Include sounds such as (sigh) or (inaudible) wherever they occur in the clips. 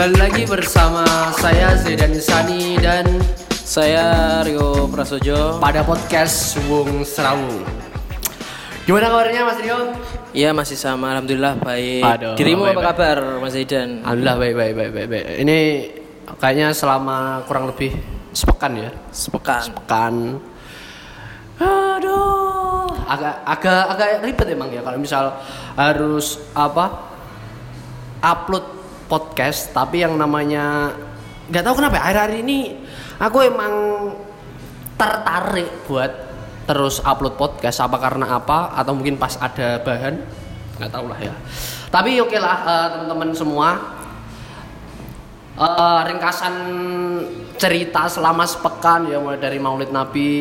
Kembali lagi bersama saya Zedan Isani dan Saya Rio Prasojo. pada podcast Wung Serawung. Gimana kabarnya Mas Rio? Iya masih sama, alhamdulillah baik. Aduh, Dirimu baik, apa baik. kabar, Mas Zaidan? Alhamdulillah baik baik baik baik. baik. Ini kayaknya selama kurang lebih sepekan ya. Sepekan. Sepekan. Aduh, agak agak agak ribet emang ya kalau misal harus apa upload podcast tapi yang namanya nggak tahu kenapa ya, akhir-akhir ini aku emang tertarik buat terus upload podcast apa karena apa atau mungkin pas ada bahan nggak tahu lah ya tapi oke lah eh, teman-teman semua Eh, ringkasan cerita selama sepekan ya mulai dari Maulid Nabi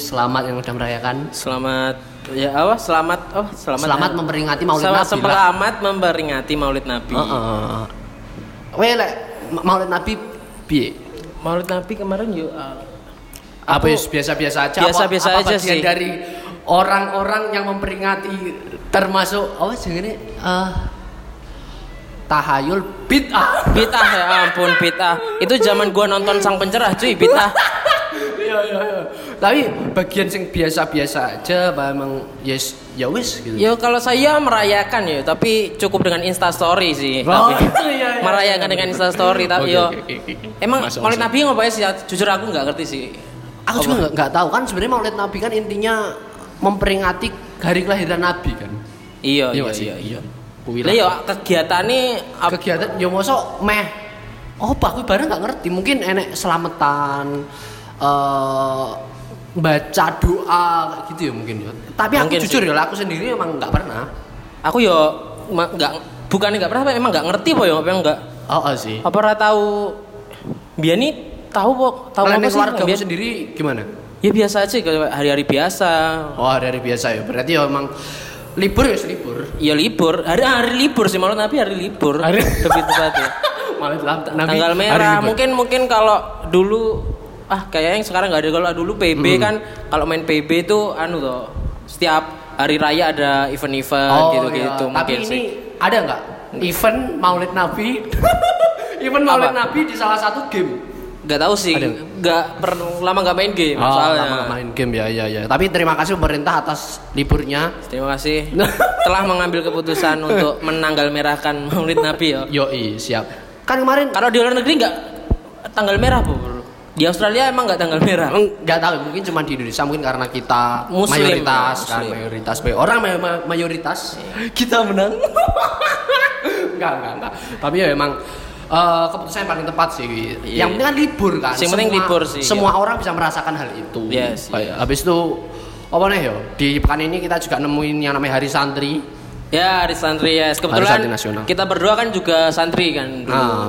selamat yang udah merayakan Selamat ya apa? Selamat oh selamat. selamat memperingati Maulid Selamat Nabi selamat memperingati Maulid Nabi. Heeh. Weh lek Ma- Maulid Nabi piye? Maulid Nabi kemarin yuk uh, Apa biasa-biasa aja? Biasa-biasa apa, apa aja sih. dari orang-orang yang memperingati termasuk oh jenenge eh tahayul bid'ah. Bid'ah ya ampun bid'ah. Itu zaman gua nonton Sang Pencerah cuy bid'ah. (laughs) Iya iya iya. Tapi bagian yang biasa-biasa aja apa emang yes ya wis gitu. Yo kalau saya merayakan ya, tapi cukup dengan Insta Story sih. Oh, tapi (laughs) iya, iya, merayakan iya. dengan Insta Story tapi Oke, yo. oke. Emang Masuk, Maulid masuk. Nabi ngapain sih? Jujur aku nggak ngerti sih. Aku juga nggak- tahu kan sebenarnya Maulid Nabi kan intinya memperingati hari kelahiran Nabi kan. Iya iya sih? iya iya. Kuwi Lah yo kegiatannya ap- kegiatan ya mosok meh oh pak aku bareng nggak ngerti mungkin enek selamatan eh baca doa kayak gitu ya mungkin ya. Tapi aku Mungkin jujur sih. ya aku sendiri emang nggak pernah. Aku yo ma- nggak bukan nggak pernah emang nggak ngerti po yo apa nggak. Oh, oh sih. Apa ora tahu biar nih tahu kok tahu kalau apa sih? keluarga Biar- sendiri gimana? Ya biasa aja kayak hari-hari biasa. Oh hari-hari biasa ya berarti ya emang libur ya libur ya libur hari hari libur sih malah nabi hari libur. Hari- lebih tepatnya. (laughs) Malah tanggal hari merah libur. mungkin mungkin kalau dulu ah kayaknya yang sekarang nggak ada kalau dulu PB Hmm. kan kalau main PB itu anu tuh setiap hari raya ada event-event oh, gitu-gitu iya. tapi ini sih ada nggak event Maulid Nabi (laughs) event Maulid Apa? Nabi di salah satu game nggak tahu sih Ada. nggak pernah lama nggak main game Oh, soalnya lama nggak main game ya, ya, ya. Tapi terima kasih pemerintah atas liburnya. terima kasih (laughs) telah mengambil keputusan untuk menanggal merahkan Maulid Nabi ya Yoi, siap. Kan kemarin kalau di luar negeri nggak tanggal merah bu bro? Di Australia emang nggak tanggal merah nggak tahu mungkin cuma di Indonesia mungkin karena kita Muslim, mayoritas ya, kan Muslim. mayoritas Baik, orang may- may- mayoritas (laughs) kita menang (laughs) enggak enggak enggak tapi ya emang eh, keputusan yang paling tepat sih Iya. yang penting kan libur kan Yang penting libur sih, semua iya. orang bisa merasakan hal itu sih. Kayak, habis itu apa nih yo di pekan ini kita juga nemuin yang namanya hari santri Ya, hari santri ya. Hari Kebetulan santri nasional. kita berdua kan juga santri kan dulu. nah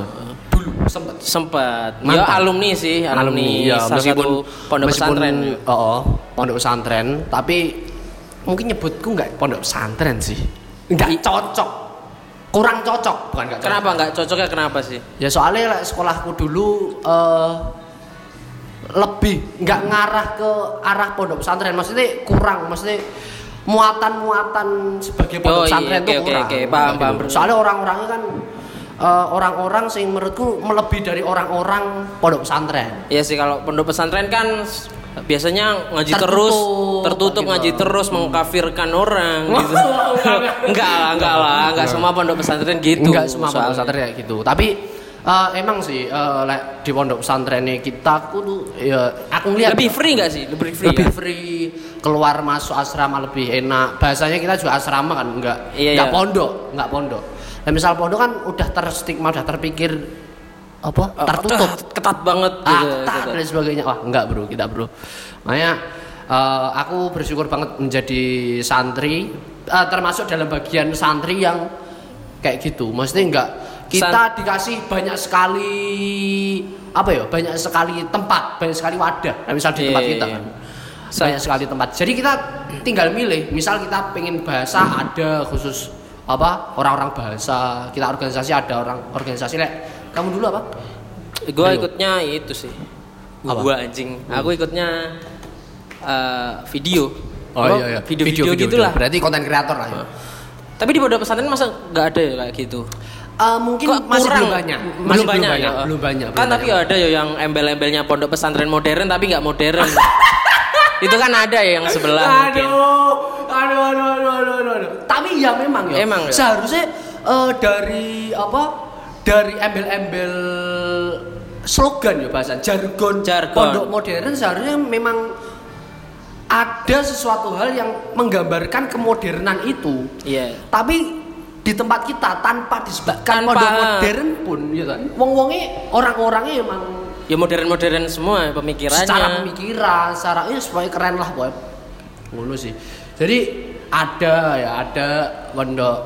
dulu sempat Sempat. Ya alumni sih, alumni, ya, salah satu pondok meskipun, pesantren. Oh, oh, pondok pesantren, tapi mungkin nyebutku nggak pondok pesantren sih. Nggak cocok. Kurang cocok, bukan nggak cocok. Kenapa nggak cocoknya kenapa sih? Ya soalnya like, sekolahku dulu eh lebih nggak ngarah ke arah pondok pesantren, maksudnya kurang, maksudnya muatan-muatan sebagai pondok Oh, iya, pesantren oke, tuh oke, kurang. oke, paham, paham. Gitu. Soalnya orang-orangnya kan eh, orang-orang sing menurutku melebihi dari orang-orang pondok pesantren. Ya sih kalau pondok pesantren kan biasanya ngaji Tertutup, terus, tertutup gitu. ngaji terus mengkafirkan orang gitu. (laughs) enggak, (laughs) enggak lah, enggak lah, enggak semua pondok pesantren gitu. Enggak semua pondok pesantren kayak gitu. Tapi eh, emang sih eh, like, di pondok pesantren kita aku tuh ya aku lihat Lebih free enggak sih? Lebih free. lebih ya? free keluar masuk asrama lebih enak bahasanya kita juga asrama kan enggak Iya, enggak iya. pondok enggak pondok dan misal pondok kan udah terstigma udah terpikir apa Oh, tertutup. ketat banget ah, gitu. ketat gitu. dan sebagainya. Wah enggak bro kita bro. Makanya eh, aku bersyukur banget menjadi santri eh, termasuk dalam bagian santri yang kayak gitu. Maksudnya enggak kita dikasih banyak sekali apa ya banyak sekali tempat banyak sekali wadah. Nah, misal di Iya, tempat iya, kita iya. kan. Banyak sekali tempat. Jadi kita tinggal milih. Misal kita pengen bahasa ada khusus apa orang-orang bahasa kita organisasi ada orang organisasi lek kamu dulu apa Gua Ayo. ikutnya itu sih. Gua anjing. Aku ikutnya eh, video. Oh iya iya. Video-video gitulah. Berarti konten kreator lah ya. Tapi di pondok pesantren masa nggak ada ya kayak gitu? eh, mungkin Kok masih kurang? belum banyak. belum Masih banyak, ya? belum banyak. Kan belum tapi banyak. ada ya yang embel-embelnya pondok pesantren modern tapi nggak modern. (laughs) itu kan ada ya yang sebelah mungkin. Aduh, aduh, aduh, aduh, aduh, aduh. Tapi ya memang ya. Emang ya? Seharusnya eh, dari apa? Dari embel-embel slogan ya bahasa jargon, Jargon. pondok modern seharusnya memang ada sesuatu hal yang menggambarkan kemodernan itu. Iya. Tapi di tempat kita tanpa disebutkan Tanpa- pondok modern pun ya kan. Wong-wonge orang-orangnya emang Ya modern-modern semua pemikirannya. secara pemikiran, secara ya supaya keren lah boy. Ngono sih. Jadi ada ya ada pondok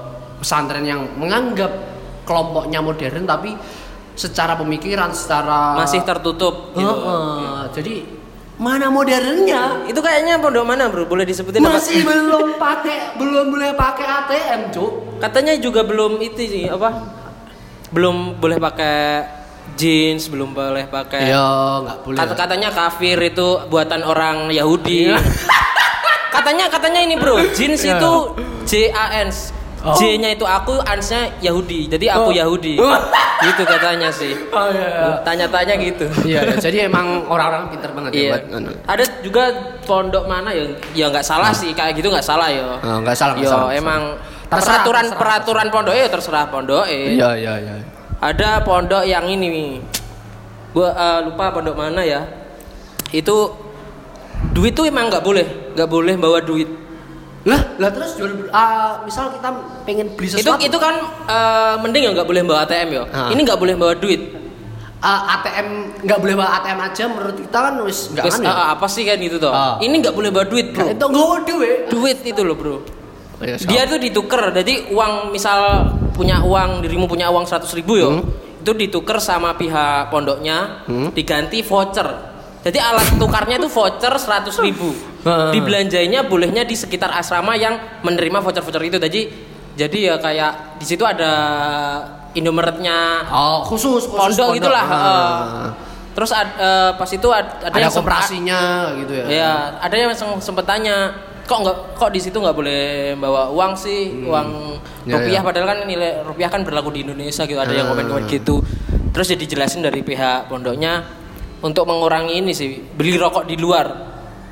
pesantren yang menganggap kelompoknya modern tapi secara pemikiran, secara masih tertutup gitu. Heeh. Jadi mana modernnya? Itu kayaknya pondok mana, Bro? Boleh disebutin apa? Masih belum pakai belum boleh pakai ATM, Cuk. Katanya juga belum itu sih, apa? Belum boleh pakai jeans, belum boleh pakai Ya, nggak boleh. Kata katanya kafir itu buatan orang Yahudi. (laughs) katanya katanya ini bro, jeans Iya. itu J A N. Oh. J-nya itu aku, Ans-nya Yahudi. Jadi aku Oh. Yahudi. Oh. gitu katanya sih. Oh iya. Tanya-tanya gitu. Iya, ya, jadi emang orang-orang pintar banget ya Iya. buat anu. Ada juga pondok mana ya? Ya nggak salah sih, kayak gitu nggak salah ya. Oh, nggak salah, Yo, salah, emang. Terserah, peraturan terserah, peraturan pondok ya terserah pondok Iya, iya, iya. Ada pondok yang ini nih. Gua eh, lupa pondok mana ya. Itu duit tuh emang nggak boleh, nggak boleh bawa duit. Lah, lah terus jual ah, misal kita pengen beli Itu sesuatu. itu kan eh, mending ya nggak boleh bawa ATM ya. Ah. Ini nggak boleh bawa duit. Ah, ATM nggak boleh bawa ATM aja menurut kita kan wis nggak kan ya. eh, apa sih kan gitu toh? Ah. Ini nggak boleh bawa duit, Bro. Itu nggak duit. Duit itu loh, Bro. Ya, Dia tuh dituker, jadi uang misal punya uang dirimu punya uang 100 ribu yo, Hmm. itu dituker sama pihak pondoknya, Hmm. diganti voucher. Jadi alat tukarnya itu voucher 100 ribu. Dibelanjainya bolehnya di sekitar asrama yang menerima voucher-voucher itu. Jadi jadi ya kayak di situ ada Indomaretnya Oh, khusus, khusus pondok gitulah. Ah. Terus ad- eh, pas itu ad- ada, Ada yang sempat- gitu ya. Ya, ada yang sem- sempet tanya, kok nggak kok di situ nggak boleh bawa uang sih, uang Ya, rupiah ya. padahal kan nilai rupiah kan berlaku di Indonesia gitu. Ada yang Ah. komen-komen gitu. Terus jadi dijelasin dari pihak pondoknya untuk mengurangi ini sih, beli rokok di luar.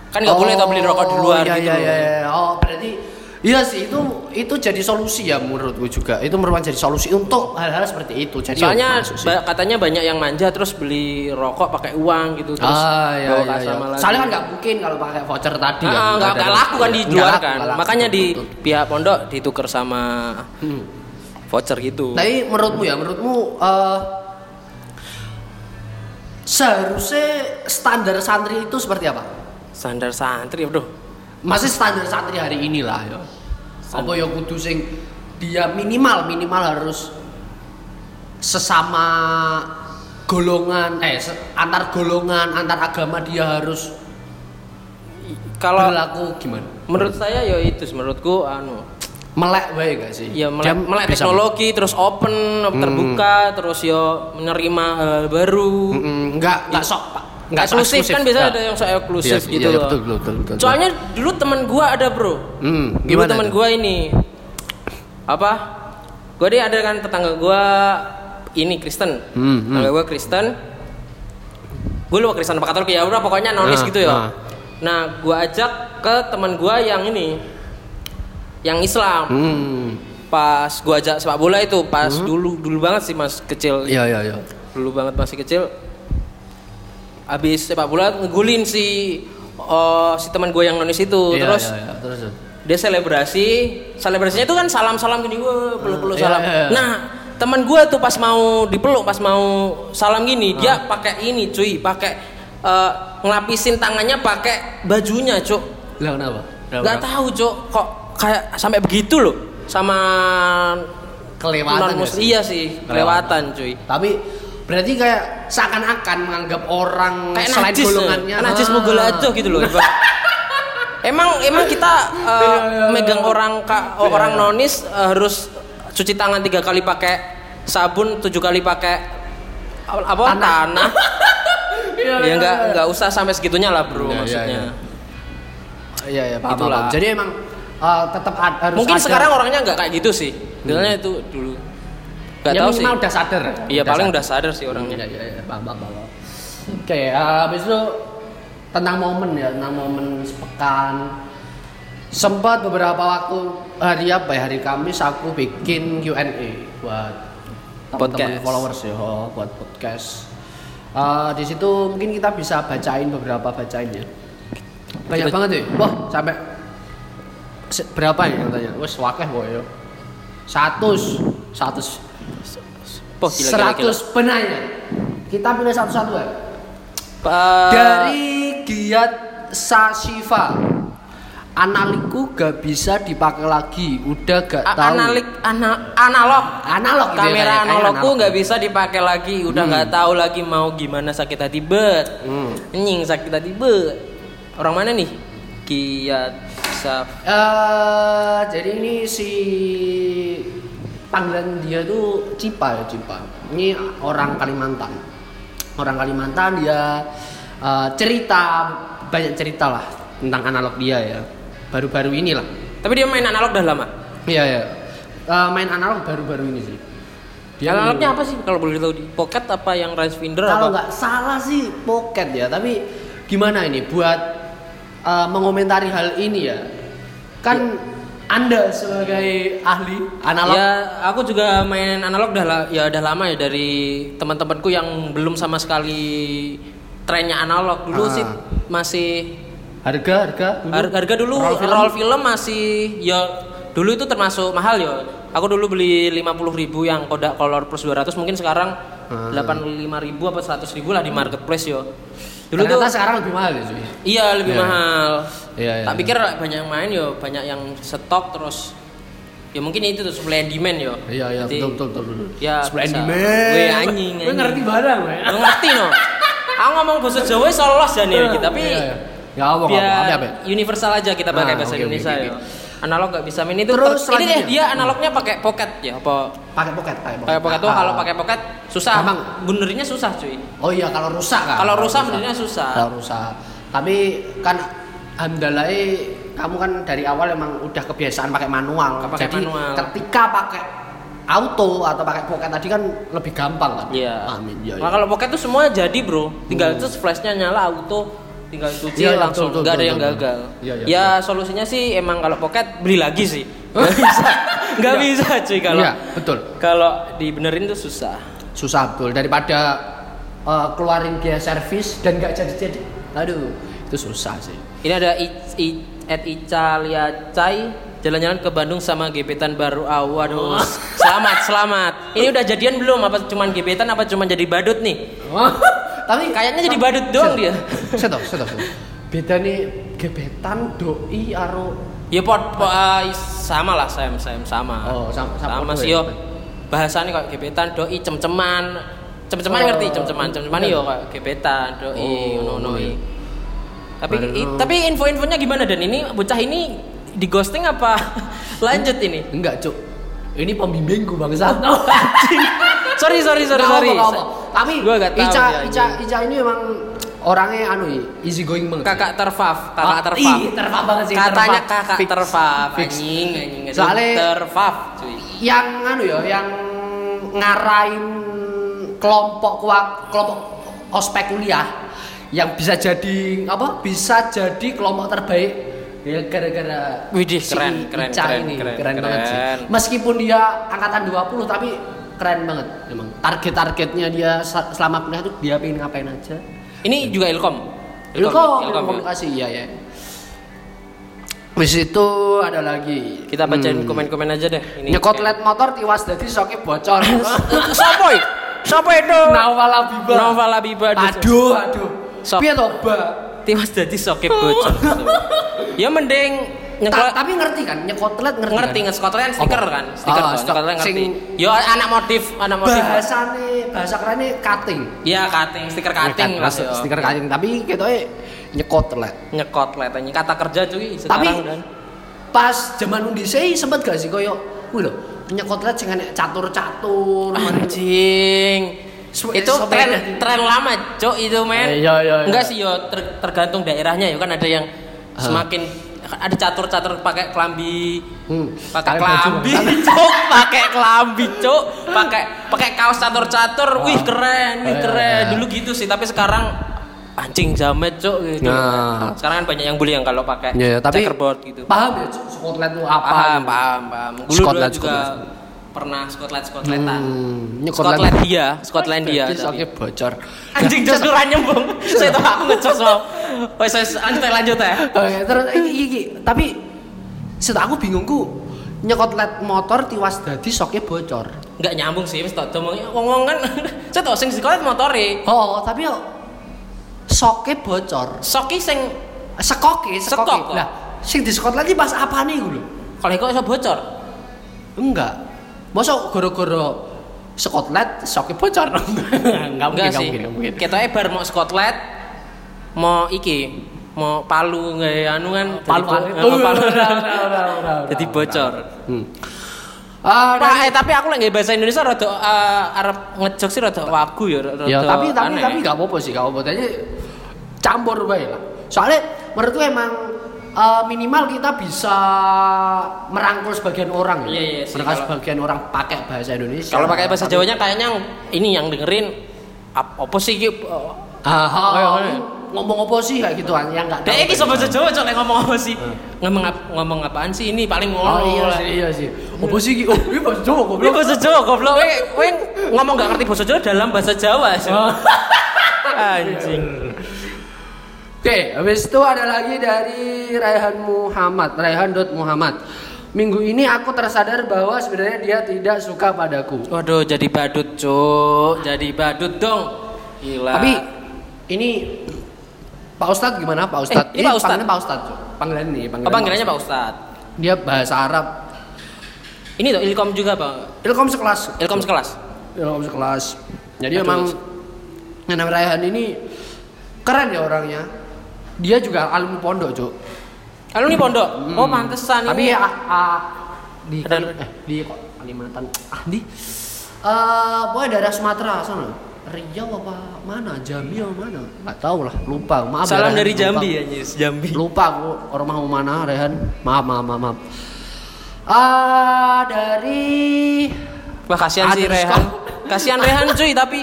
Kan nggak boleh tau beli rokok di luar iya, gitu. Iya, iya, iya. Oh, berarti iya sih itu itu jadi solusi ya menurutku juga. Itu merupakan jadi solusi untuk hal-hal seperti itu. Jadi Soalnya masuk sih. ba- katanya banyak yang manja terus beli rokok pakai uang gitu terus ah, iya, bawa iya, iya. lagi. Soalnya kan nggak mungkin kalau pakai voucher tadi kan. Ah, nggak ada- nggak laku kan di Nggak luar laku, kan. laku, Makanya di betul, pihak pondok ditukar sama Hmm. voucher gitu. Tapi menurutmu ya, menurutmu eh, seharusnya standar santri itu seperti apa? Standar santri, bro. Masih standar santri hari inilah ya. Apa ya kudu sing dia minimal minimal harus sesama golongan eh antar golongan antar agama dia harus Kalau berlaku gimana? menurut saya ya itu menurutku anu Melek wae gak sih? ya Dia melek, melek bisa- teknologi terus open terbuka terus yo menerima hal baru. Mm, enggak enggak sok Pak. nggak sok eksklusif. kan biasa ada yang sok eksklusif Iya, gitu iya, loh. betul, betul, betul, betul. soalnya dulu teman gua ada bro. Hmm, dulu gimana teman gua ini apa? Gua dia ada kan tetangga gua ini Kristen. Hmm, hmm. tetangga gua Kristen. Gue lupa Kristen apa Katolik ya udah pokoknya nonis Ah, gitu ya. ah. nah gua ajak ke teman gua yang ini yang Islam Hmm. pas gua ajak sepak bola itu pas dulu dulu banget sih mas kecil Iya, iya, iya. dulu banget masih kecil habis sepak bola ngegulin si oh, si teman gue yang nonis itu Iya, terus iya, iya. terus dia selebrasi selebrasinya itu kan salam salam gini gue peluk peluk salam iya, iya. nah teman gue tuh pas mau dipeluk pas mau salam gini Ah. dia pakai ini cuy pakai eh, ngelapisin tangannya pakai bajunya cuk Lah kenapa? Kenapa? nggak tahu cuk kok kayak sampai begitu loh sama Kelewatan non sih? iya sih kelewatan cuy Tapi berarti kayak seakan-akan menganggap orang kayak selain najis golongannya ya. najis Ah. mogol aja gitu loh (laughs) emang emang kita uh, megang orang ka, orang nonis uh, harus cuci tangan tiga kali pakai sabun tujuh kali pakai apa Tanah. tanah, (laughs) Iya, ya nggak nggak usah sampai segitunya lah bro Iya, iya, maksudnya iya. Iya, iya, paham, Itulah. paham. Jadi emang uh, tetap ad- harus mungkin ada- sekarang orangnya nggak kayak gitu sih Bilangnya itu dulu Nggak ya tahu sih. udah sadar. Iya paling udah sadar sih orangnya. Iya, iya, iya. Paham, paham, paham. Oke, eh, habis itu tentang momen ya, tentang momen sepekan. Sempat beberapa waktu hari apa ya, hari Kamis aku bikin Q&A buat teman-teman followers ya, oh, buat podcast. Eh, di situ mungkin kita bisa bacain beberapa bacain ya. Banyak Kita- banget ya. Wah, sampai berapa ya katanya? Wes wakeh boy ya. 100 100 Poh, gila, gila, gila. 100 penanya. Kita pilih satu-satu ya. Pa- Dari Giat Sashifa. Analiku gak bisa dipakai lagi, udah gak A- tahu. analik ana- analog Analog ya, kamera kayak analogku analog. nggak bisa dipakai lagi udah nggak tahu lagi mau gimana sakit hati bet Hmm. nying sakit hati bet orang mana nih kiat saf Eh, jadi ini si panggilan dia tuh Cipa ya Cipa. Ini orang Kalimantan. Orang Kalimantan dia eh, cerita banyak cerita lah tentang analog dia ya. Baru-baru ini lah. tapi dia main analog udah lama Iya ya. Eh, main analog baru-baru ini sih. analognya apa sih kalau boleh tahu di pocket apa yang range finder Kalau nggak salah sih pocket ya, tapi gimana ini buat eh, mengomentari hal ini ya? Kan Anda sebagai ahli analog Ya, aku juga main analog udah la- ya udah lama ya dari teman-temanku yang belum sama sekali trennya analog dulu Ah. sih masih harga harga dulu? harga, harga dulu Roll roll film? film. masih ya dulu itu termasuk mahal ya. Aku dulu beli 50.000 ribu yang Kodak Color Plus 200 mungkin sekarang Ah. 85.000 apa 100.000 lah di marketplace yo. Dulu Ternyata tuh sekarang lebih mahal ya cuy. iya lebih Iya. mahal. Iya, iya. tak pikir banyak yang main yo, banyak yang stok terus ya mungkin itu tuh supply and demand yo. Iya iya betul betul betul. betul. Ya, Supply and demand. Weh, anjing, Gue ngerti barang ya. Lu ngerti no? Aku ngomong bahasa Jawa solos ya nih tapi Iya, iya. ya apa apa apa apa. universal aja kita pakai Ah, bahasa Indonesia oke, ya. Analog gak bisa main itu. Terus Terus ini deh dia analognya pakai pocket ya apa? Pakai pocket, pakai pocket. Pakai pocket tuh Ah. kalau pakai pocket susah. Gampang. Benerinnya susah cuy. Oh iya kalau rusak kan. Kalau rusak benernya susah. Kalau rusak. Tapi kan alhamdulillah kamu kan dari awal emang udah kebiasaan pakai manual. Pakai Jadi manual. ketika pakai auto atau pakai pocket tadi kan lebih gampang kan. Iya. Amin. Iya. Nah, iya. kalau pocket tuh semua jadi bro. Tinggal itu flashnya nyala auto, tinggal cuci iya, langsung. betul, betul, Nggak ada betul, yang betul. gagal. Iya, iya, ya solusinya sih emang kalau pocket beli lagi sih. (laughs) Nggak bisa, nggak Iya. bisa cuy kalau Iya, betul. kalau dibenerin tuh susah. Susah betul daripada eh, keluarin dia servis dan nggak jadi-jadi. Aduh, itu susah sih. Ini ada I, I, at Ica Liacai jalan-jalan ke Bandung sama gebetan baru. Ah, waduh. Selamat, selamat. Ini udah jadian belum? Apa cuman gebetan apa cuman jadi badut nih? (laughs) Tapi Kayaknya jadi badut doang dia. Saya saya tahu. Beda nih gebetan doi aro Ya pot, pot ah, sama lah, Sam, Sam, sama. Oh, sama- sama sama sih ya? yo. Bahasanya kayak gebetan, doi, cem-ceman. Cem-ceman Oh, ngerti, cem-ceman, cem-ceman iya. yo kayak gebetan, doi, Oh, ngono iya. Tapi i- tapi info-infonya gimana dan ini bocah ini di ghosting apa (laughs) lanjut ini? enggak, Cuk. Ini pembimbingku bangsa. sorry sorry sorry Nggak sorry. nggak apa. Tapi Gua gak tahu Ica, Ica. Ica ini emang orangnya anu ya, easy going banget. kakak terfaf, kakak Ah, terfaf. ih, terfaf banget sih, Katanya terfaf. kakak Fix. terfaf, anjing anjing. Soalnya- terfaf, cuy. Yang anu ya, yang ngarahin kelompok kuat kelompok ospek kuliah yang bisa jadi apa? Bisa jadi kelompok terbaik ya gara-gara Widih, si keren, keren, Ica keren, ini keren, keren, banget sih. keren. Meskipun dia angkatan 20 tapi keren banget emang. Target-targetnya dia selama kuliah tuh dia pengen ngapain aja. Ini juga Ilkom. Ilkom, Ilkom, ya. komunikasi iya ya. Wis itu ada lagi. Kita bacain Hmm. komen-komen aja deh. Ini Nyekot led motor tiwas dadi soke bocor. (laughs) Itu? Siapa itu? Nawal Abiba. Novel Abiba. Aduh, aduh. Piye to? Tiwas jadi sokep bocor. (laughs) ya mending Ta- tapi ngerti kan nyekot led ngerti. ngerti kan? Scotland stiker Apa? kan stiker stok- Scotland ngerti sing- yo anak motif anak motif Bahasane bahasa kerennya cutting. Iya cutting stiker cutting Ya, lah kan, stiker cutting tapi ketoke nyekot led. nyekot letanya kata kerja cuy Tapi dan pas zaman undise sempet gak sih koyo kuwi lho nyekot led sing catur-catur. anjing itu tren tren lama cok itu men Eh, iya, iya, iya. enggak sih yo ter- tergantung daerahnya yo kan ada yang semakin ada catur-catur pakai kelambi Hmm. pakai (laughs) kelambi cuk pakai kelambi cuk pakai pakai kaos catur-catur wih keren wih Oh, iya, keren iya. dulu gitu sih tapi sekarang anjing jamet cuk gitu Nah. sekarang kan banyak yang bully yang kalau pakai ya, tapi checkerboard gitu paham ya Scotland itu apa? paham gitu. paham paham dulu Scotland, juga Scotland. Pernah Scotland Scotlandan Hmm, ini Scotlandia Scotlandia oke bocor. anjing (laughs) jos ora nyambung saya tahu aku ngecos mau wes wes lanjut lanjut ya Oke, terus iki, iki. tapi set aku bingungku nyekotlet motor tiwas dadi soknya bocor. nggak nyambung sih wis tok ngomong ngomong kan (laughs) saya tau sing sekolah motore Oh, tapi yo soknya bocor. soki sing Sekoke, sekoke. Sekok, kok? Lah, sing di Scotland iki pas apa nih gue kalau kok iso bocor Enggak. Masa goro-goro Scotland soknya bocor? (laughs) Enggak mungkin, enggak mungkin, mungkin. bar mau Scotland mau iki mau palu nggak anu kan Palu palu. eh, palu jadi bocor Hmm. Ah, Pak, dari- eh, tapi aku lagi bahasa Indonesia rada uh, Arab ngejok sih rada wagu ya rada ya tapi tapi aneh. tapi nggak apa-apa sih nggak apa-apa campur bae lah soalnya menurutku emang eh, minimal kita bisa merangkul sebagian orang ya Iya, iya sih, merangkul kalau- sebagian orang pakai bahasa Indonesia kalau pakai bahasa Jawanya kayaknya ini yang dengerin ap- apa sih gitu ngomong apa sih kayak gituan yang nggak Dek tahu iki kayak sama bahasa gitu. Jawa cok ngomong apa sih? Ngomong ap- ngomong apaan sih ini paling oh ngono. iya sih iya sih apa sih Ki? oh ini bahasa Jawa Ini goblok bahasa Jawa goblok. Kowe kowe ngomong gak ngerti bahasa Jawa dalam bahasa Jawa. sih. Oh. (laughs) Anjing. (laughs) Oke, habis itu ada lagi dari Raihan Muhammad, Raihan Dot Muhammad. Minggu ini aku tersadar bahwa sebenarnya dia tidak suka padaku. Waduh, jadi badut, Cuk. Jadi badut dong. Gila. Tapi ini Pak Ustadz gimana Pak Ustadz? Eh, ini Pak Ustadz. Pak Ustadz. Cuk. Panggilan ini, apa panggilannya Pak Ustad? Dia bahasa Arab. Ini tuh Ilkom juga, Pak. Ilkom sekelas. Ilkom sekelas. Ilkom sekelas. Jadi Aduh. emang namanya Raihan ini keren ya orangnya. Dia juga alumni pondok, Cuk. Kalau ini pondok. Oh, pantesan Hmm. Tapi ya ah, di eh, di kok Kalimantan. Ah, di eh pokoknya daerah Sumatera sana. Riau apa mana? Jambi apa mana? Enggak tahu lah, lupa. Maaf ya, Salam Rehan, dari lupa. Jambi ya, Nyis. Jambi. Lupa aku orang mau mana, Rehan. Maaf, maaf, maaf, maaf. Ah, dari Wah, kasihan sih Rehan. Kasihan Rehan cuy, tapi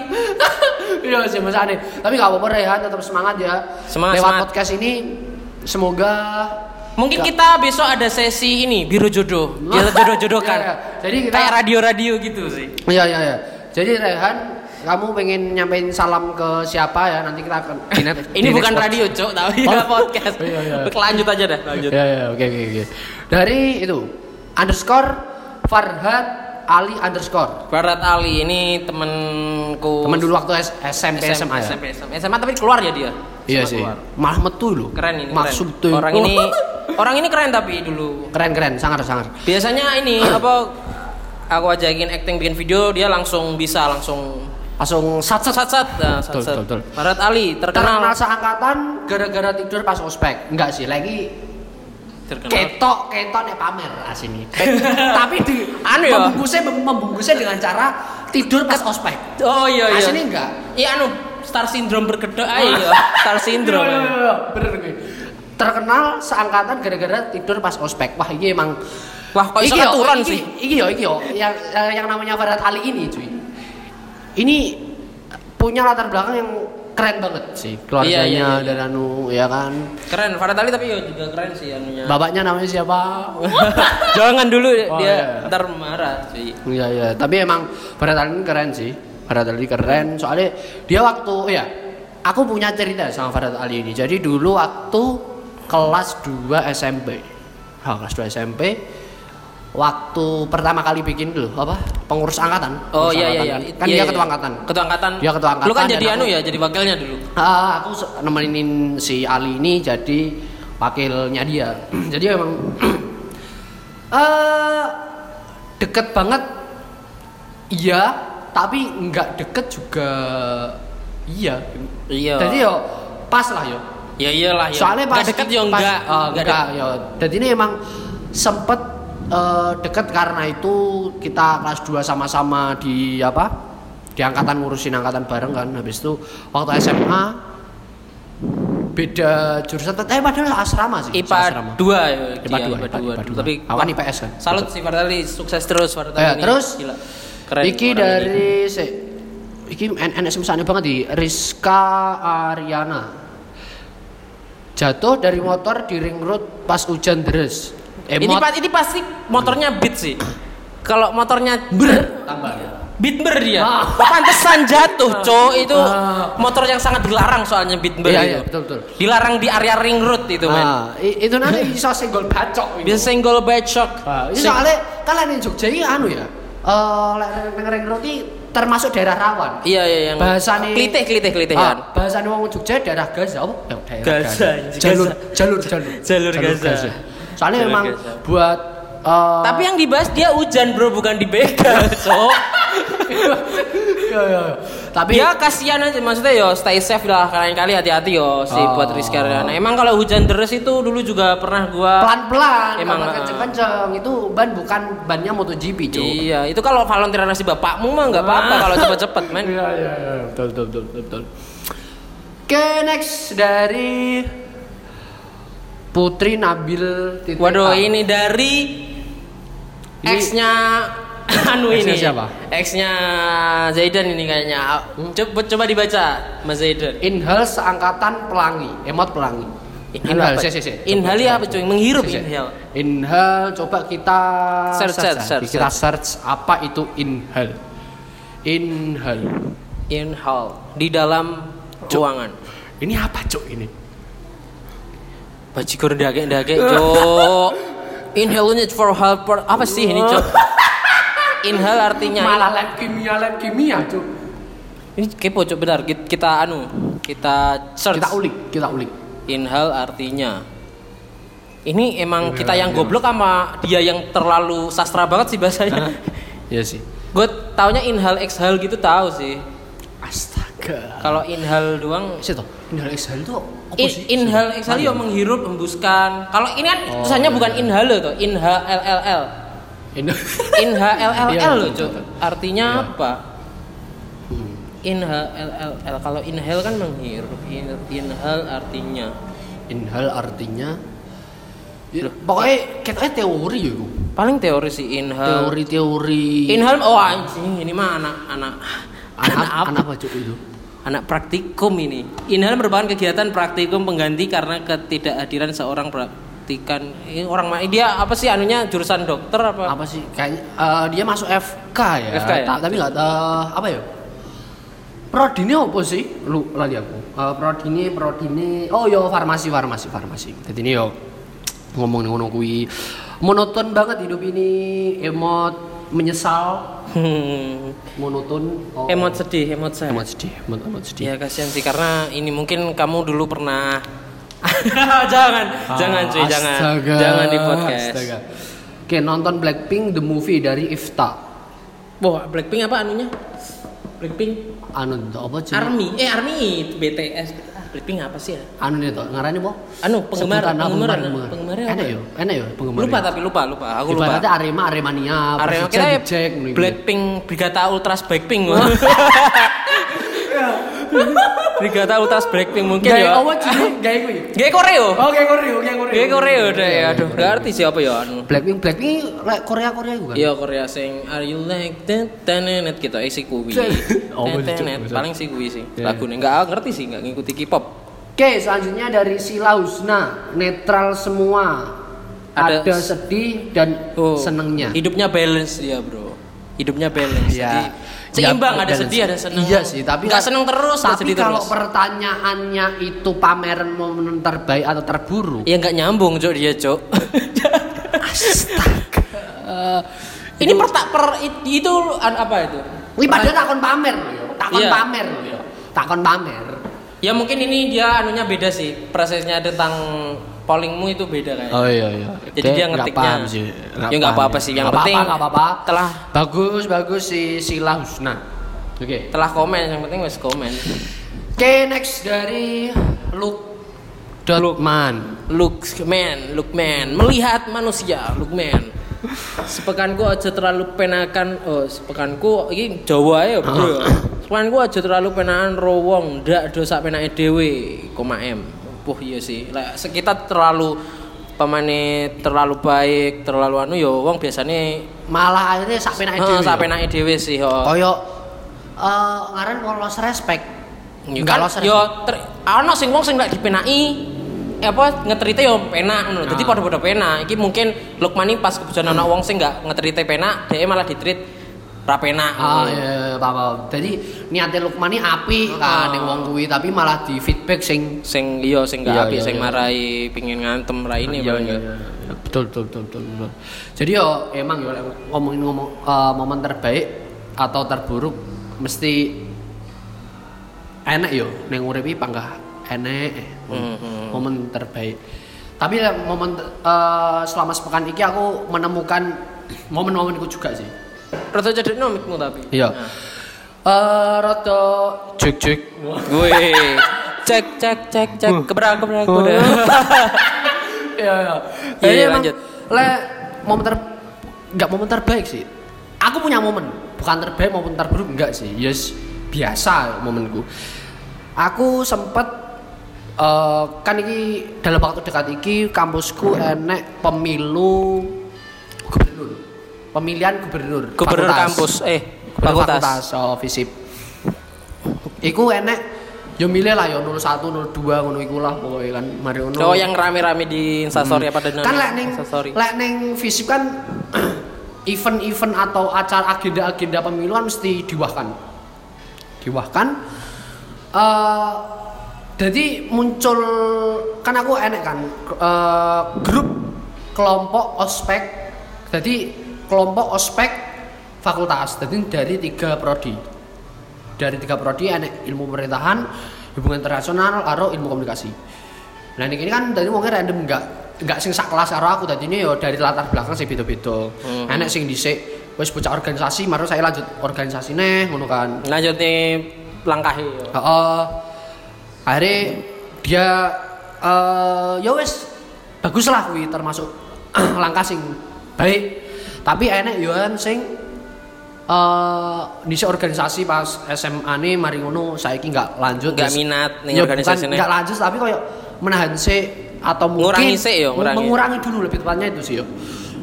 (laughs) Iya sih Mas Ane. Tapi nggak apa-apa Rehan, tetap semangat ya. Semangat, Lewat semangat. podcast ini semoga Mungkin Nggak. kita besok ada sesi ini biru jodoh, biar (laughs) jodoh-jodohkan. Iya, iya. Jadi kita- kayak radio-radio gitu sih. Iya iya iya. Jadi Rehan, kamu pengen nyampein salam ke siapa ya? Nanti kita akan (laughs) Ini di bukan next radio, Cok, tapi Oh. ya podcast. Iya, iya. Lanjut aja dah, lanjut. Ya ya oke oke oke. Dari itu underscore Farhad Ali underscore. Barat Ali ini temenku Temen dulu waktu S- SMP SMA ya. SMP, SMA, SMA tapi keluar ya dia. Iya sih. keluar. Malah metu loh. Keren ini, Maksud keren. tuh. Orang ini (laughs) orang ini keren tapi dulu. keren keren sangar sangar. Biasanya ini apa aku ajakin acting bikin video dia langsung bisa langsung Langsung sat sat sat sat nah, sat, Betul, sat. betul, betul. Barat Ali terkenal terkenal seangkatan gara-gara tidur pas ospek. Enggak sih, lagi terkenal. ketok ketok nek pamer (laughs) asini. Tapi di Anu ya? membungkusnya membungkusnya dengan cara tidur pas ospek. Oh iya iya. Asini enggak? Iya anu star syndrome berkedok aja ya. Star syndrome. Iya, iya, iya, bener gue. Terkenal seangkatan gara-gara tidur pas ospek. Wah, ini emang Wah, kok iso Iki iki- sih? Iki yo, iki yo, yang yang namanya Farhat Ali ini, cuy. Ini punya latar belakang yang keren banget sih keluarganya Iya, iya, iya. dan anu ya kan. Keren Farhat Ali tapi juga keren sih anunya. Bapaknya namanya siapa? (laughs) Jangan dulu Oh, dia iya. ntar marah sih. Iya iya, tapi emang Farhat Ali keren sih. Farhat Ali keren soalnya dia waktu ya aku punya cerita sama Farhat Ali ini. Jadi dulu waktu kelas 2 SMP. Ha, kelas 2 SMP waktu pertama kali bikin dulu apa? Pengurus angkatan. Oh Pengurus iya iya angkatan iya. Kan Iya, dia iya. ketua angkatan. Ketua angkatan. Dia ketua angkatan Lu kan jadi aku- anu ya, jadi wakilnya dulu. Ah, aku nemenin si Ali ini jadi wakilnya dia. (clears throat) jadi emang (clears throat) eh deket banget. Iya, tapi nggak deket juga iya. Iya. Jadi yo pas lah yo. Ya iyalah ya. Soalnya pas deket pas- enggak. eh, Nggak enggak yo. Jadi ini emang sempet eh, deket karena itu kita kelas 2 sama-sama di apa? Di angkatan ngurusin angkatan bareng kan. Habis itu waktu SMA beda jurusan eh padahal asrama sih IPA asrama. 2 ya. IPA dia, dua, IPA dua. Tapi Awan IPS kan? Salut sih Fartali, sukses terus Fartali Ya, ini. terus Gila. Keren. iki dari si, iki NS misalnya banget di Rizka Ariana jatuh dari motor di ring road pas hujan deres ini. Ini, emot pa- ini pasti motornya beat sih. Kalau motornya ber tambah Beatber dia. Ah. Pantesan jatuh, Cok. Itu Ah. motor yang sangat dilarang soalnya Beatber Iya, itu. iya, betul, betul. Dilarang di area ring road itu, men. ah, i- itu nanti bisa senggol bacok. Bisa senggol bacok. Ah, ini Sing- soalnya kalian di Jogja ini anu ya eh lek ring ring road ini termasuk daerah rawan Iya, iya yang bahasane klitih klitih klitih Ah, kan. bahasane wong Jogja daerah Gaza apa? Ya, daerah Gaza, Jalur, Gaza. jalur, jalur, Jalur Gaza. Soalnya memang buat eh, Tapi yang dibahas dia hujan, Bro, bukan di begal, (laughs) Cok. ya, ya. tapi ya kasihan aja maksudnya yo stay safe lah kalian kali hati-hati yo si Oh. buat Rizky Ariana. Emang kalau hujan deras itu dulu juga pernah gua pelan-pelan, Emang, ah. kenceng-kenceng itu ban bukan bannya MotoGP, Cuk. Iya, itu kalau volunteer nasi bapakmu mah nggak apa-apa kalau cepet-cepet, men. Iya, iya, iya, betul, betul, betul, betul. Oke, next dari Putri Nabil titik Waduh, A. ini dari X-nya (coughs) anu ini. siapa? X-nya Zaidan ini kayaknya. Coba coba dibaca, Mas Zaidan. Inhal seangkatan pelangi, emot pelangi. Inhal, apa? si, si, si. Inhal ya apa cuy? Menghirup Si, si. inhal. Inhal, coba kita Search, search, ya. search, kita search apa itu inhal. Inhal. Inhal di dalam ruangan. Ini apa, Cuk, ini? Bajigur dagek-dagek, Cok. Inhale unit for helper. Apa sih ini, Cok? Inhale artinya Malah lab kimia, lab kimia, Cuk. ini kepo, Cok, benar. Kita, kita anu, kita search. Kita ulik, kita ulik. Inhale artinya ini emang kita yang goblok sama dia yang terlalu sastra banget sih bahasanya. Iya sih. Gue taunya inhale exhale gitu tahu sih. Astaga. Kalau inhale doang Situ, inhal exhale itu apa In, sih? inhale exhale ya menghirup hembuskan. Kalau ini kan Oh, tulisannya iya. bukan inhale tuh, inhale LLL. Inhal. Inhale LLL loh, Cuk. Artinya Iya. apa? Hmm. Inhale LLL. Kalau inhale kan menghirup. In- Inhale artinya Inhal artinya ya, pokoknya katanya teori ya paling teori sih inhale. Teori-teori Inhal oh anjing ini mah anak anak anak, anak apa? anak apa cuk itu? Anak praktikum ini. Inhal merupakan kegiatan praktikum pengganti karena ketidakhadiran seorang praktikan ini orang dia apa sih anunya jurusan dokter apa? Apa sih? Kayaknya eh, dia masuk FK ya. FK ya? Ta- tapi nggak eh, apa ya? Prodine apa sih? Lu lali aku. Eh, prodine, prodine. Oh yo farmasi, farmasi, farmasi. Jadi ini yo ngomong ngono kuwi monoton banget hidup ini, emot menyesal, Hmm. monoton. Oh. Emot sedih, emot saya. emot sedih, emot, emot sedih. Ya kasihan sih karena ini mungkin kamu dulu pernah (laughs) jangan, jangan cuy, jangan. Ah, Astaga, Jangan di podcast. astaga. Oke, nonton Blackpink the movie dari Ifta. Wah, Blackpink apa anunya? Blackpink Anu apa sih? Army. Eh, Army BTS. Blackpink apa sih ya? Anu nih toh, ngarani po? Anu, penggemar, Sebutan apa, penggemar, penggemar. penggemarnya Enak yo, enak yo penggemar. Lupa tapi lupa, lupa. Aku lupa. Ibaratnya Arema, Aremania, Arema Persija kita dicek nih. Blackpink Brigata Ultras Blackpink. (laughs) (laughs) Brigata Ultras Blackpink mungkin Gaya ya. sih? Gaya kuwi. Gaya Koreo. Oh, gaya Koreo, gaya Koreo. Gaya Koreo deh. Aduh, gak ngerti siapa ya anu. Blackpink, Blackpink like Korea Korea juga. Iya Korea sing Are you like that tenenet gitu eh si kuwi. (laughs) Oh, betul. paling si kuwi sih. Iya. Lagune enggak ngerti sih enggak ngikuti K-pop. Oke, selanjutnya dari Sila Husna, netral semua. Ada- Ada, sedih dan Oh, senengnya. Hidupnya balance dia, Bro. Hidupnya balance. Ya. Jadi seimbang Ya, ada sedih ada seneng. Iya sih, tapi enggak seneng terus, nggak Tapi kalau terus. pertanyaannya itu pameran momen terbaik atau terburuk, Ya enggak nyambung, Cok, dia, Cok. (laughs) astaga. Ini per, per it- itu apa itu? Wih, padahal takon pamer loh ya. Takon Iya. pamer loh ya. Takon pamer. Ya mungkin ini dia anunya beda sih. Prosesnya tentang pollingmu itu beda kayak. iya iya. Jadi dia ngetiknya. Ya, nggak apa-apa sih. Yang penting nggak apa-apa. telah bagus bagus si Sila Husna. Oke. telah komen yang penting wes komen. Oke, next dari Luke man, look man, melihat manusia, look man. Sepekanku aja terlalu penakan, oh sepekanku ini Jawa ya bro. Sepekanku aja terlalu penakan rowong, ndak dosa penake dhewe, koma M. Wah iya sih. Lek kita terlalu pemainnya terlalu baik, terlalu anu yo wong biasanya Malah akhirnya sak penake heeh dhewe. sampai naik dhewe sih yo. Koyo eh ngaran wong lost respect. Ya Enggak kan, yo ana sing wong sing lek dipenaki eh, apa ngeterite yo penak ngono. Dadi Nah. padha-padha penak. Iki mungkin Lukman ini pas kebetulan ana wong sing enggak ngeterite penak, dia malah ditreat ra penak. Ah iya, paham. Jadi niate Lukman ini api kan ning wong kuwi tapi malah di feedback sing Sing iya sing enggak Iya, iya, sing iya. marai pingin ngantem raine Iya, paling iya, iya. Betul, betul, betul, betul, betul. Jadi yo emang yo ngomongin ngomong eh, momen terbaik atau terburuk mesti enak yo ning urip iki panggah enek Hmm, hmm. momen terbaik. Tapi momen eh, selama sepekan iki aku menemukan momen-momenku juga sih. Rada cedekno mikmu tapi. Iya. Nah. Eh rada jek-jek. Gue cek cek cek cek kebrak kebrak udah. (laughs) Iya, iya. Iya, iya, lanjut. Le momen ter enggak momen terbaik sih. Aku punya momen, bukan terbaik maupun terburuk enggak sih. Yes, biasa momenku. Aku sempet eh kan iki dalam waktu dekat iki kampusku enek pemilu gubernur. Pemilihan gubernur. Gubernur fakultas. kampus eh Gubernur fakultas. fakultas oh, FISIP. Iku enek yo milih lah yo 01 02 ngono iku lah pokoknya kan mari ngono. Oh yang rame-rame di Instastory apa dan kan lek ning lek ning FISIP kan (clears throat) event-event atau acara agenda-agenda pemilu kan mesti diwahkan. Diwahkan eh jadi muncul kan aku enek kan eh, grup kelompok ospek jadi kelompok ospek fakultas jadi dari tiga prodi dari tiga prodi enek ilmu pemerintahan hubungan internasional atau ilmu komunikasi nah ini kan tadi mungkin random enggak enggak sing sak kelas karo aku tadi ini yo dari latar belakang sih beda-beda Hmm. enek sing dhisik wis bocah organisasi mari saya lanjut organisasi nih ngono kan Lanjut nih langkahi. yo. Heeh. akhirnya dia eh ya wis bagus lah kuwi termasuk (clears throat) langkah sing baik tapi enek yo kan sing eh di organisasi pas SMA nih mari ngono saiki nggak lanjut Nggak minat ning Ya, organisasi nih. nggak lanjut tapi koyo menahan sih atau mungkin Ngurangi sih yo, ngurangi. mengurangi dulu lebih tepatnya itu sih yo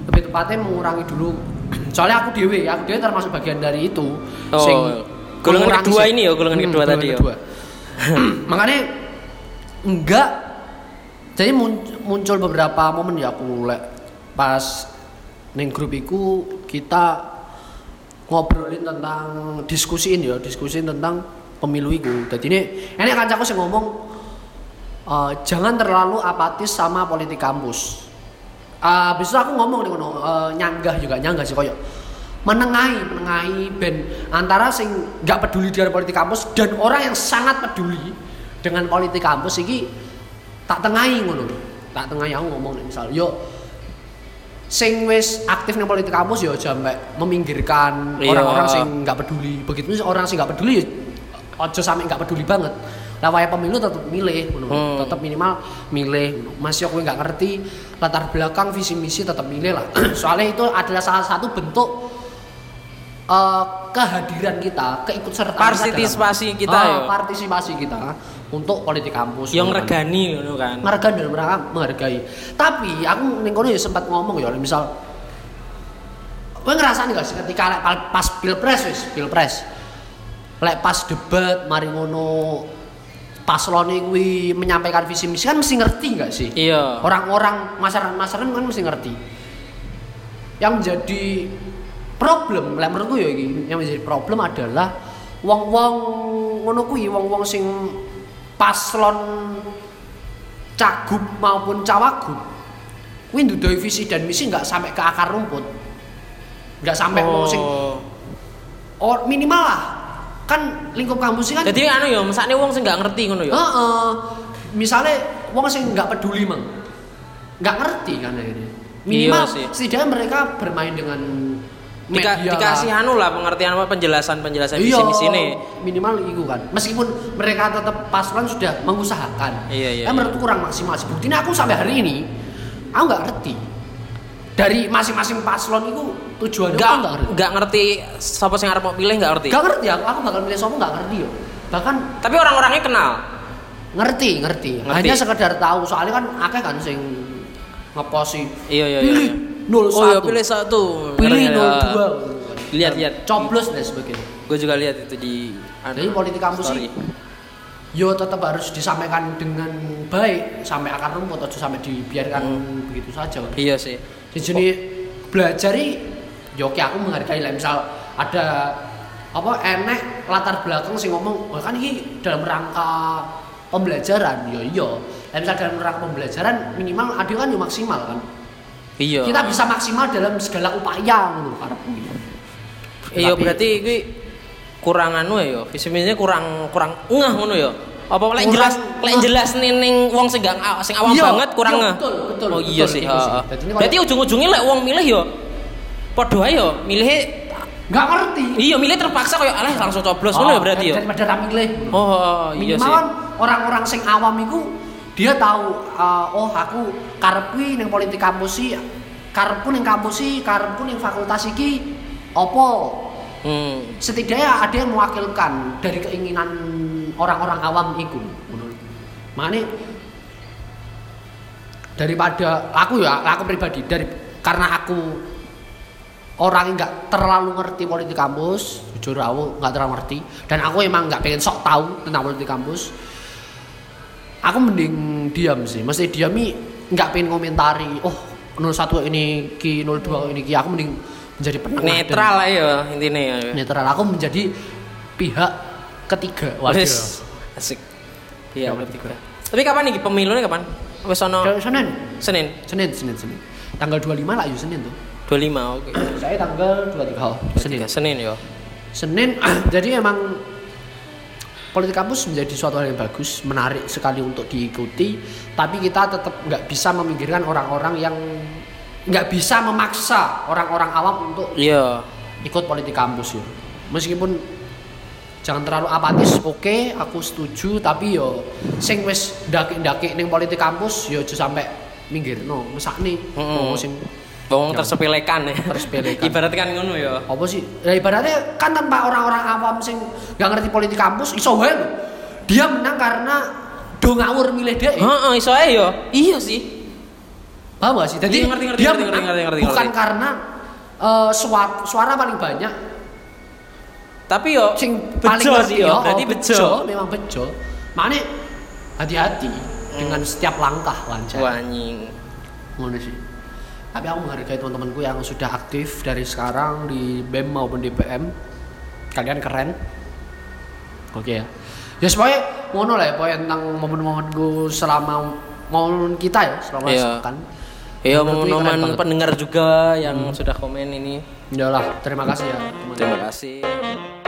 lebih tepatnya mengurangi dulu (clears throat) soalnya aku dewe aku dewe termasuk bagian dari itu Oh, golongan mengurangi kedua sih. ini yo, golongan kedua tadi yo. (clears throat) makanya enggak jadi mun- muncul beberapa momen ya aku lek pas neng grup iku kita ngobrolin tentang diskusiin ya diskusiin tentang pemilu iku. Jadi ini ini kancaku sih ngomong eh, jangan terlalu apatis sama politik kampus. Ah, habis itu aku ngomong nih eh, nyanggah juga nyanggah sih koyo. Menengahi menengahi ben antara sing nggak peduli dengan politik kampus dan orang yang sangat peduli dengan politik kampus iki tak tengahi ngono. Tak tengahi aku ngomong nih misal yo sing wis aktif nih politik kampus yo sampai meminggirkan Iya. orang-orang sing nggak peduli. Begitu orang sing nggak peduli yo ojo sampai nggak peduli banget. Lah waya pemilu tetap milih Hmm. tetap minimal milih masih aku nggak ngerti latar belakang visi misi tetap milih lah. (clears throat) Soalnya itu adalah salah satu bentuk eh, kehadiran kita keikutsertaan Partisipasi dalam- kita Ah, ya. partisipasi kita untuk politik kampus. Yang regani ngono kan. menghargai dan mereka menghargai. Tapi aku ning kono ya sempat ngomong ya misal gue ngerasa nih guys ketika lek pas pilpres wis pilpres? Lek pas debat mari ngono paslon kuwi menyampaikan visi misi kan mesti ngerti nggak sih? Iya. orang-orang masyarakat masyarakat kan mesti ngerti. Yang menjadi problem lek menurutku ya iki yang menjadi problem adalah wong-wong ngono kuwi wong-wong sing paslon cagup maupun cawagup kuwi ndudoi visi dan misi nggak sampai ke akar rumput nggak sampai wong sing oh minimal lah kan lingkup kampus kan Jadi anu yo, mesakne wong sing nggak ngerti ngono yo. Heeh. misalnya wong sing nggak peduli mang nggak ngerti kan akhirnya minimal Iya sih. setidaknya mereka bermain dengan Dika, media dikasih anu lah pengertian apa penjelasan penjelasan iya misi ini. minimal itu kan meskipun mereka tetap paslon sudah mengusahakan Iya, iya, iya. menurutku kurang maksimal sih buktinya aku sampai hari ini aku nggak ngerti dari masing-masing paslon itu tujuannya Nggak aku nggak ngerti nggak ngerti siapa sing arep mau pilih nggak ngerti. nggak ngerti aku, aku bakal milih siapa nggak ngerti yo bahkan Tapi orang-orangnya kenal. ngerti ngerti, Ngerti. hanya sekedar tahu soalnya kan akeh kan sing ngeposi Iya iya iya. pilih iya. 01 Oh iya pilih satu. pilih Ngerti, ya. 02 Lihat, lihat. coblos dan sebagainya Gue juga lihat itu di jadi politik kampus sih yo tetap harus disampaikan dengan baik sampai akar rumput atau sampai dibiarkan begitu saja. Iya sih. jadi belajar yo aku menghargai lah misal ada apa enek latar belakang sing ngomong "Wah, kan ini dalam rangka pembelajaran yo iya Lah, misal dalam rangka pembelajaran minimal ada kan yo maksimal kan Iya. kita bisa maksimal dalam segala upaya ngono karepku Iya berarti iki kurang anu ya, visi misinya kurang kurang ngeh ngono ya. Apa lek jelas lek jelas ning wong sing gak sing awam Iya, banget kurang iya, ngeh. betul, betul, Oh iya sih, itu sih. heeh. Jadi ini Berarti ujung-ujungnya lek wong milih ya padha ae ya, milih nggak ngerti iya milih terpaksa kayak alah langsung coblos ngono ya berarti ya. daripada ra milih Oh iya sih. kan orang-orang sing awam itu dia tahu uh, oh aku karepku ning politik kampus sih karepku ning kampus sih karepku ning fakultas iki. Opo Hmm. setidaknya ada yang mewakilkan dari keinginan orang-orang awam itu mana daripada aku ya aku pribadi dari karena aku orang yang nggak terlalu ngerti politik kampus jujur aku nggak terlalu ngerti dan aku emang nggak pengen sok tahu tentang politik kampus aku mending diam sih mesti diami nggak pengen komentari oh 01 ini ki 02 ini ki aku mending menjadi penengah Netral lah ya intinya ya. netral aku menjadi pihak ketiga waduh Asik. Iya, berarti gue. Tapi kapan nih pemilunya kapan? Wes ono Ke Senin Senin Senin Senin Senin tanggal 25 lah yuk Senin tuh 25 oke. saya tanggal 23 oh, Senin Senin ya. Senin (clears throat) jadi emang politik kampus menjadi suatu hal yang bagus menarik sekali untuk diikuti tapi kita tetap nggak bisa memikirkan orang-orang yang nggak bisa memaksa orang-orang awam untuk Iya. ikut politik kampus ya meskipun jangan terlalu apatis oke aku setuju tapi yo sing wis ndaki-ndaki ning politik kampus yo aja sampai minggir no mesakne Mm-mm. oh sing Wong Ya. tersepelekan ya. Tersepelekan. Ibarat kan ngono ya. apa sih ya ibaratnya kan tanpa orang-orang awam sing nggak ngerti politik kampus iso wae dia menang karena do ngawur milih dia Heeh, iso ae ya. Iya sih. paham gak sih jadi Iya, ngerti, ngerti, dia ngerti, menang ngerti, ngerti, bukan ngerti. karena eh, suara, suara paling banyak Tapi yo sing bejo paling ngerti sih yo, ya, berarti oh, bejo. memang bejo mana hati-hati dengan setiap langkah lancar Wah anjing. ngono sih tapi aku menghargai teman-temanku yang sudah aktif dari sekarang di BEM maupun di PM kalian keren. Oke ya. Ya supaya ngono lah ya pokoknya tentang momen-momenku selama momen kita ya selama Iya. sepekan. Iya, keren momen-momen pendengar juga yang sudah komen ini. Yalah, terima kasih ya teman-teman. Terima kasih.